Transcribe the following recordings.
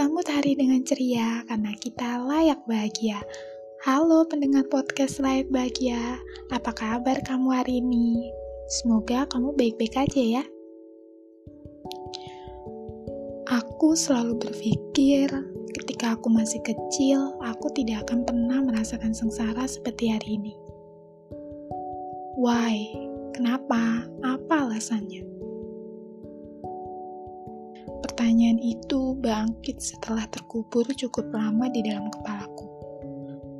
Sambut hari dengan ceria karena kita layak bahagia. Halo pendengar podcast Layak Bahagia, apa kabar kamu hari ini? Semoga kamu baik-baik aja ya. Aku selalu berpikir ketika aku masih kecil, aku tidak akan pernah merasakan sengsara seperti hari ini. Why? Kenapa? Apa alasannya? Pertanyaan itu bangkit setelah terkubur cukup lama di dalam kepalaku.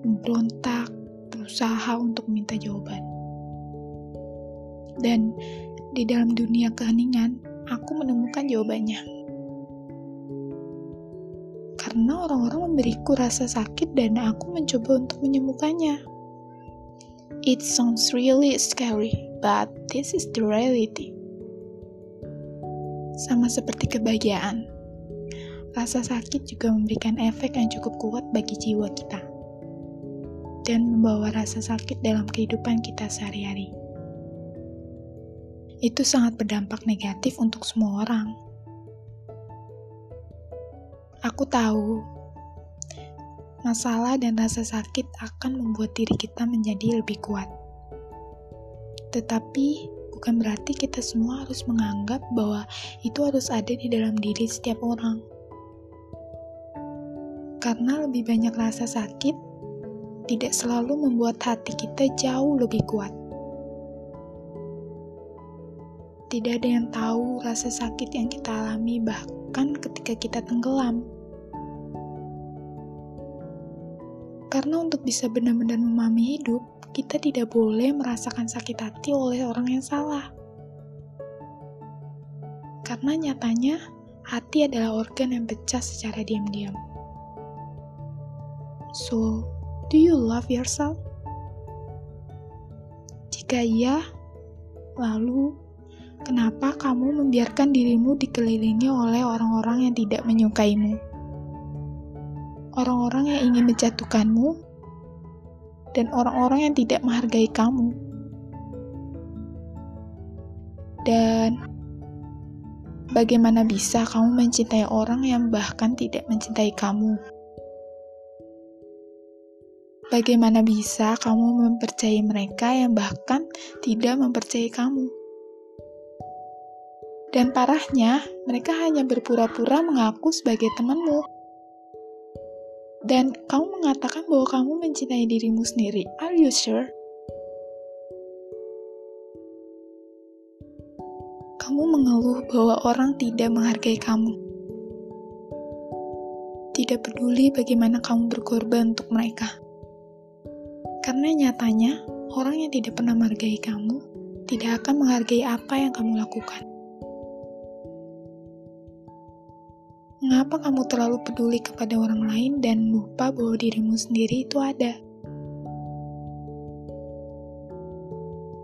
Memberontak, berusaha untuk meminta jawaban. Dan di dalam dunia keheningan, aku menemukan jawabannya. Karena orang-orang memberiku rasa sakit dan aku mencoba untuk menyembuhkannya. It sounds really scary, but this is the reality sama seperti kebahagiaan. Rasa sakit juga memberikan efek yang cukup kuat bagi jiwa kita dan membawa rasa sakit dalam kehidupan kita sehari-hari. Itu sangat berdampak negatif untuk semua orang. Aku tahu masalah dan rasa sakit akan membuat diri kita menjadi lebih kuat. Tetapi bukan berarti kita semua harus menganggap bahwa itu harus ada di dalam diri setiap orang. Karena lebih banyak rasa sakit, tidak selalu membuat hati kita jauh lebih kuat. Tidak ada yang tahu rasa sakit yang kita alami, bahkan ketika kita tenggelam. Karena untuk bisa benar-benar memahami hidup, kita tidak boleh merasakan sakit hati oleh orang yang salah. Karena nyatanya, hati adalah organ yang pecah secara diam-diam. So, do you love yourself? Jika iya, lalu kenapa kamu membiarkan dirimu dikelilingi oleh orang-orang yang tidak menyukaimu? Orang-orang yang ingin menjatuhkanmu dan orang-orang yang tidak menghargai kamu. Dan bagaimana bisa kamu mencintai orang yang bahkan tidak mencintai kamu? Bagaimana bisa kamu mempercayai mereka yang bahkan tidak mempercayai kamu? Dan parahnya, mereka hanya berpura-pura mengaku sebagai temanmu dan kamu mengatakan bahwa kamu mencintai dirimu sendiri. Are you sure? Kamu mengeluh bahwa orang tidak menghargai kamu. Tidak peduli bagaimana kamu berkorban untuk mereka. Karena nyatanya, orang yang tidak pernah menghargai kamu tidak akan menghargai apa yang kamu lakukan. Mengapa kamu terlalu peduli kepada orang lain dan lupa bahwa dirimu sendiri itu ada?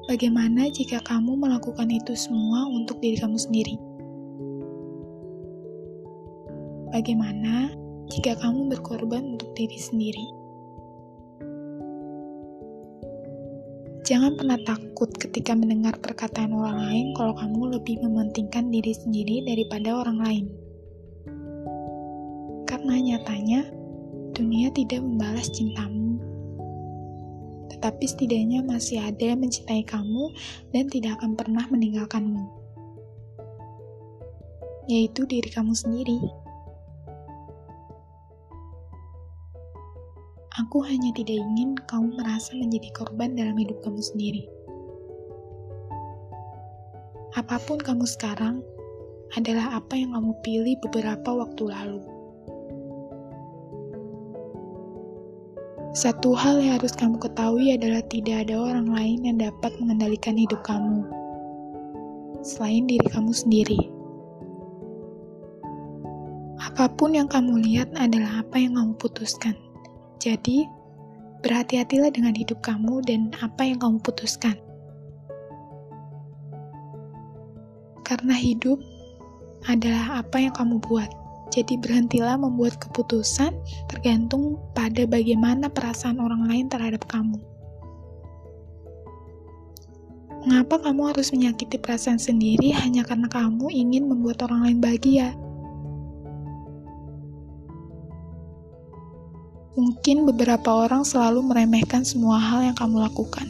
Bagaimana jika kamu melakukan itu semua untuk diri kamu sendiri? Bagaimana jika kamu berkorban untuk diri sendiri? Jangan pernah takut ketika mendengar perkataan orang lain kalau kamu lebih mementingkan diri sendiri daripada orang lain. Nyatanya, dunia tidak membalas cintamu. Tetapi setidaknya masih ada yang mencintai kamu dan tidak akan pernah meninggalkanmu. Yaitu diri kamu sendiri. Aku hanya tidak ingin kamu merasa menjadi korban dalam hidup kamu sendiri. Apa pun kamu sekarang adalah apa yang kamu pilih beberapa waktu lalu. Satu hal yang harus kamu ketahui adalah tidak ada orang lain yang dapat mengendalikan hidup kamu selain diri kamu sendiri. Apa pun yang kamu lihat adalah apa yang kamu putuskan. Jadi, berhati-hatilah dengan hidup kamu dan apa yang kamu putuskan. Karena hidup adalah apa yang kamu buat. Jadi berhentilah membuat keputusan tergantung pada bagaimana perasaan orang lain terhadap kamu. Mengapa kamu harus menyakiti perasaan sendiri hanya karena kamu ingin membuat orang lain bahagia? Mungkin beberapa orang selalu meremehkan semua hal yang kamu lakukan.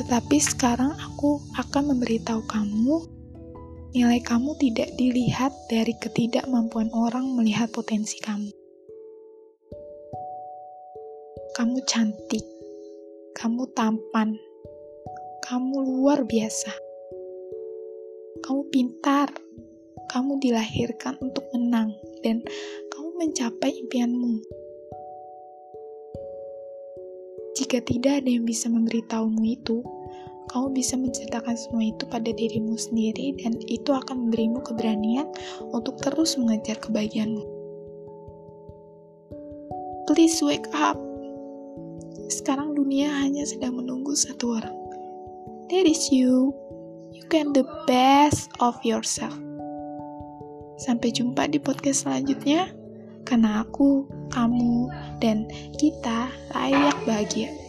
Tetapi sekarang aku akan memberitahu kamu, nilai kamu tidak dilihat dari ketidakmampuan orang melihat potensi kamu. Kamu cantik, kamu tampan, kamu luar biasa. Kamu pintar, kamu dilahirkan untuk menang, dan mencapai impianmu. Jika tidak ada yang bisa memberitahumu itu, kamu bisa menceritakan semua itu pada dirimu sendiri dan itu akan memberimu keberanian untuk terus mengejar kebahagiaanmu. Please wake up. Sekarang dunia hanya sedang menunggu satu orang. That is you. You can the best of yourself. Sampai jumpa di podcast selanjutnya karena aku, kamu, dan kita layak bahagia.